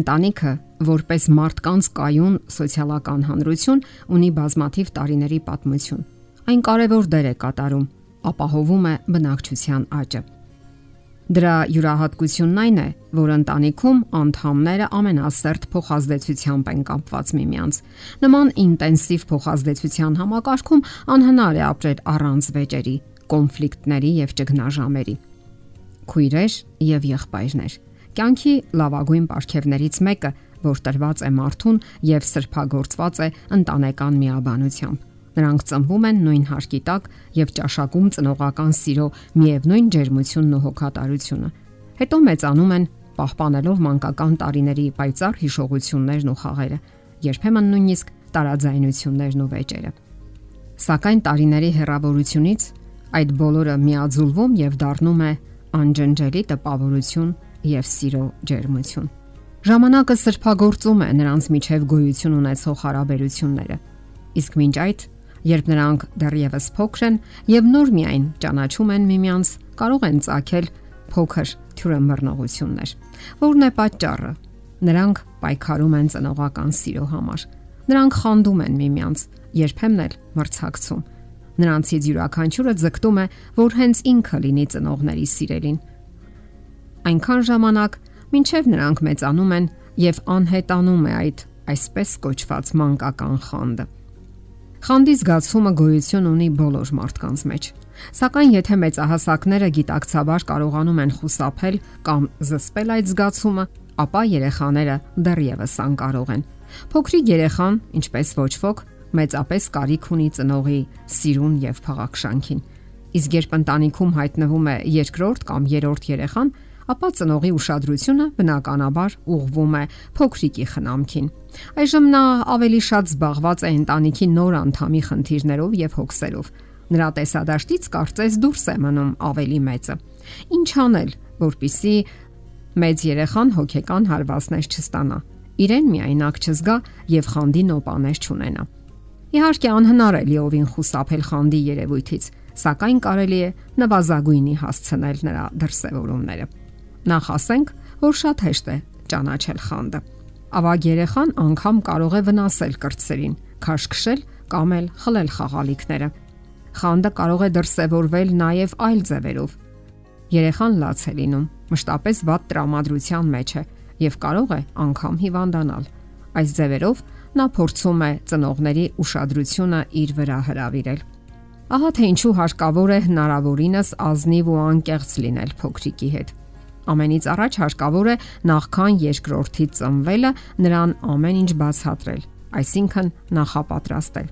Ընտանիքը, որպես մարդկանց կայուն սոցիալական հանրություն, ունի բազմաթիվ տարիների պատմություն։ Այն կարևոր դեր է կատարում, ապահովում է բնակչության աճը։ Դրա յուրահատկությունն այն է, որ ընտանիքում անդամները ամենասերտ փոխազդեցությամբ են կապված միմյանց։ Նման ինտենսիվ փոխազդեցության համակարգում անհնար է ապրել առանց վեճերի, կոնֆլիկտների եւ ճգնաժամերի։ Քույրեր եւ եղբայրներ Կյանքի լավագույն ապարքևներից մեկը, որ տրված է մարդուն եւ սրբագործված է ընտանեկան միաբանությամբ։ Նրանք ծնվում են նույն հարկի տակ եւ ճաշակում ծնողական սիրո միևնույն ջերմությունն ու հոգատարությունը։ Հետո մեծանում են պահպանելով մանկական տարիների պայծառ հիշողություններն ու խաղերը, երբեմն նույնիսկ տարաձայնություններն ու վեճերը։ Սակայն տարիների հեռավորությունից այդ բոլորը միաձուլվում եւ դառնում է անջնջելի տպավորություն եւ սիրո ջերմություն։ Ժամանակը սրբագործում է նրանց միջև գոյություն ունեցող հարաբերությունները։ Իսկ մինչ այդ, երբ նրանք դեռևս փոքր են եւ նոր միայն ճանաչում են միմյանց, կարող են ցակել փոքր թյուրամռնողություններ։ Որն է պատճառը։ Նրանք պայքարում են ծնողական սիրո համար։ Նրանք խանդում են միմյանց, երբեմն էլ մրցակցում։ Նրանցից յուրաքանչյուրը ձգտում է, որ հենց ինքը լինի ծնողների սիրելին այնքան ժամանակ, մինչև նրանք մեծանում են եւ անհետանում է այդ այսպես կոչված մանկական խանդը։ Խանդի զգացումը գոյություն ունի բոլոր մարդկանց մեջ։ Սակայն եթե մեծահասակները գիտակցաբար կարողանում են խուսափել կամ զսպել այդ զգացումը, ապա երեխաները դեռևս անկարող են։ Փոքրիկ երեխան, ինչպես ոչ ոք, մեծապես կարիք ունի ծնողի սիրուն եւ փաղաքշանքին։ Իսկ երբ ընտանիքում հայտնվում է երկրորդ կամ երրորդ երեխան, ապա ծնողի ուշադրությունը բնականաբար ուղվում է փոքրիկի խնամքին։ Այժմ նա ավելի շատ զբաղված է ընտանիքի նոր անդամի խնդիրներով եւ հոգսերով։ Նրա տեսադաշտից կարծես դուրս է մնում ավելի մեծը։ Ինչ անել, որpիսի մեծ երեխան հոգեկան հարվածներ չստանա, իրեն միայնակ չզգա եւ խանդի նոպաներ չունենա։ Իհարկե անհնար է լիովին խուսափել խանդի երևույթից, սակայն կարելի է նվազագույնի հասցնել նրա դրսևորումները։ Նախ ասենք, որ շատ հեշտ է ճանաչել խանդը։ Ավագ երեխան անգամ կարող է վնասել կրծերին, քաշքշել կամ էլ խլել խաղալիքները։ Խանդը կարող է դրսևորվել նաև այլ ձևերով։ Երեխան լաց է լինում, մշտապես վատ տրամադրության մեջ է եւ կարող է անգամ հիվանդանալ։ Այս ձևերով նա փորձում է ծնողների ուշադրությունը իր վրա հրավիրել։ Ահա թե ինչու հարկավոր է հնարավորինս ազնիվ ու անկեղծ լինել փոքրիկի հետ։ Ամենից առաջ հարկավոր է նախքան երկրորդի ծնվելը նրան ամեն ինչ բացատրել, այսինքն նախապատրաստել։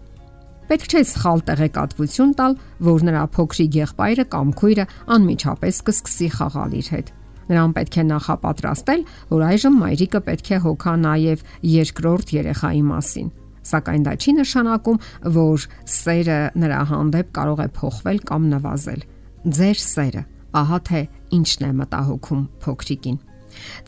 Պետք չէ սխալ տեղեկատվություն տալ, որ նրա փոքրիկ եղբայրը կամ քույրը անմիջապես կսկսի խաղալ իր հետ։ Նրան պետք է նախապատրաստել, որ այժմ մայրիկը պետք է հոգա նաև երկրորդ երեխայի մասին։ Սակայն դա չի նշանակում, որ սերը նրա հանդեպ կարող է փոխվել կամ նվազել։ Ձեր սերը ահա թե ինչն է մտահոգում փոքրիկին։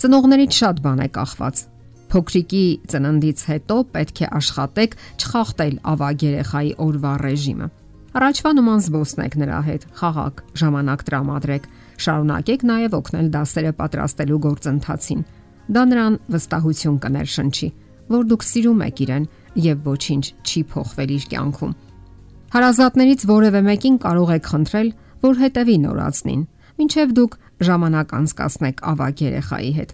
Ծնողներից շատ բան է կախված։ Փոքրիկի ծննդից հետո պետք է աշխատեք չխախտել ավագ երեխայի օրվա ռեժիմը։ Առաջվա նման զբոսնեք նրա հետ, խաղակ, ժամանակ տրամադրեք, շարունակեք նաև օգնել դասերը պատրաստելու գործընթացին։ Դա նրան վստահություն կներշնչի, որ դուք սիրում եք իրեն եւ ոչինչ չի փոխվել իր կյանքում։ Հարազատներից որևէ մեկին կարող եք խնդրել, որ հետևի նորածնին, ինչև դուք ժամանակ անցկացնեք ավագ երեխայի հետ։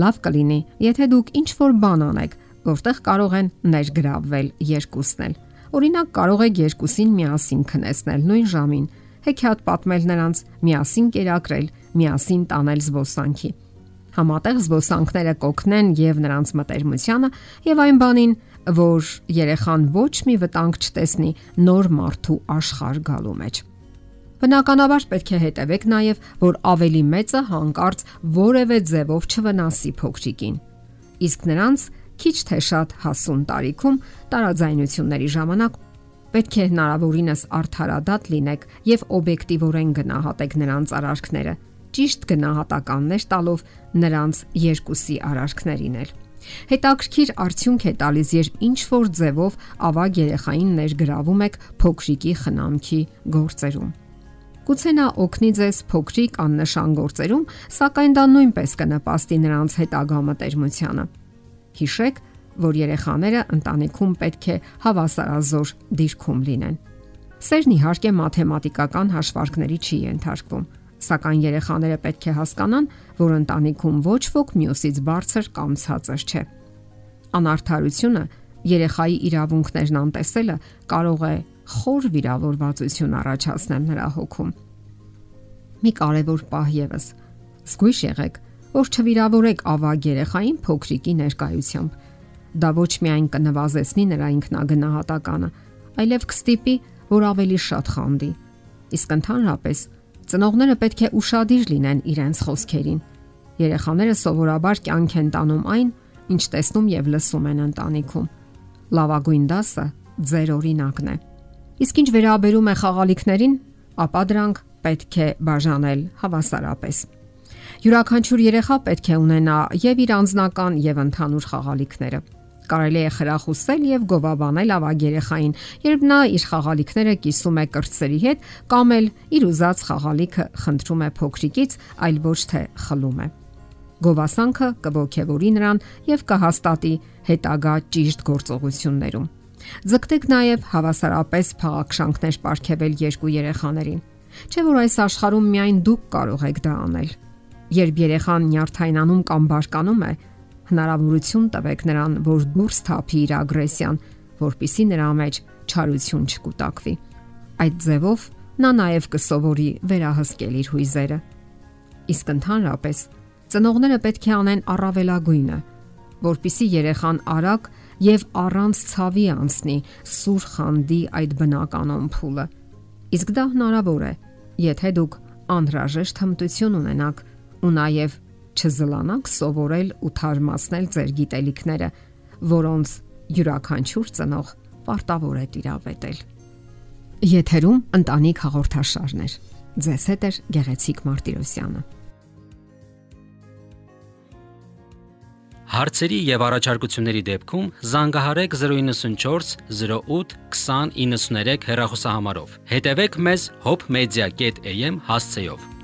Լավ կլինի, եթե դուք ինչ որ բան անեք, որտեղ կարող են ներգրավվել երկուսն էլ։ Օրինակ կարող եք երկուսին միասին քնեցնել նույն ժամին, հեքիաթ պատմել նրանց, միասին կերակրել, միասին տանել զբոսանքի։ Համատեղ զբոսանքները կօգնեն եւ նրանց մտերմությանը եւ այն բանին, որ երեխան ոչ մի վտանգ չտեսնի նոր մարդու աշխարհ գալու մեջ։ Բնականաբար պետք է հետևեք նաև, որ ավելի մեծը հանկարծ որևէ ձևով չվնասի փոքրիկին։ Իսկ նրանց քիչ թե շատ հասուն տարիքում տարաձայնությունների ժամանակ պետք է հնարավորինս արդարադատ լինեք եւ օբյեկտիվորեն գնահատեք նրանց արարքները, ճիշտ գնահատականներ տալով նրանց երկուսի արարքներին էլ։ Հետաքրքիր արդյունք է տալիս, երբ ինչ որ ձևով ավագ երեխային ներգրավում եք փոքրիկի խնամքի գործերում։ Գուցե նա օգնի ձեզ փոքրիկ աննշան գործերում, սակայն դա նույնպես կնպաստի նրանց հետագա մտերմությանը։ Հիշեք, որ երեխաները ընտանիքում պետք է հավասարազոր դիրքում լինեն։ Սերն իհարկե մաթեմատիկական հաշվարկների չի ենթարկվում, սակայն երեխաները պետք է հասկանան, որ ընտանիքում ոչ ոք մյուսից բարձր կամ ցածր չէ։ Անարթարությունը երեխայի իրավունքներն անտեսելը կարող է խոր վիրավորվածություն առաջացնել նրա հոգում։ Մի կարևոր պահ եւս. զգույշ եղեք, որ չվիրավորեք ավագ երեխային փոքրիկի ներկայությամբ Դա ոչ միայն կնվազեցնի նրա ինքնագնահատականը, այլև կստիպի, որ ավելի շատ խանդի։ Իսկ ընդհանրապես ծնողները պետք է ուրախadir լինեն իրենց խոսքերին։ Երեխաները սովորաբար կյանք են տանում այն, ինչ տեսնում եւ լսում են ընտանիքում։ Լավագույն դասը ձեր օրինակն է։ Իսկ ինչ վերաբերում է խաղալիքներին, ապա դրանք պետք է բաժանել հավասարապես։ Յուրաքանչյուր երեխա պետք է ունենա եւ իր անձնական եւ ընդհանուր խաղալիքները կարելի է խրախուսել եւ գովաբանել ավագ երեխային, երբ նա իր խաղալիքները կիսում է կրծերի հետ կամ էլ իր ուզած խաղալիքը խնդրում է փոքրիկից, այլ ոչ թե խլում է։ Գովասանքը կողքեվորի նրան եւ կհաստատի հետագա ճիշտ գործողություններում։ Ձգտեք նաև հավասարապես փաղաքշանքներ ապարգևել երկու երեխաներին։ Չէ որ այս աշխարհում միայն դուք կարող եք դա անել։ Երբ երեխան նյարդայնանում կամ բարկանում է, հնարավորություն տվեք նրան, որ դուրս թափի իր ագրեսիան, որpիսի նրա մեջ չարություն չկուտակվի։ Այդ ձևով նա նաև կսովորի վերահսկել իր հույզերը։ Իսկ ընդհանրապես ծնողները պետք է անեն առավելագույնը, որpիսի երեխան արագ եւ առանց ցավի անցնի սուր խանդի այդ բնականon փուլը։ Իսկ դա հնարավոր է, եթե դուք անհրաժեշտ հմտություն ունենաք ու նաև չզլանաք սովորել ու թարմացնել ձեր գիտելիքները, որոնց յուրաքանչյուր ծնող պարտավոր է տիրապետել։ Եթերում ընտանիք հաղորդաշարներ։ Ձեզ հետ է Գեղեցիկ Մարտիրոսյանը։ Հարցերի եւ առաջարկությունների դեպքում զանգահարեք 094 08 2093 հեռախոսահամարով։ Հետևեք մեզ hopmedia.am հասցեով։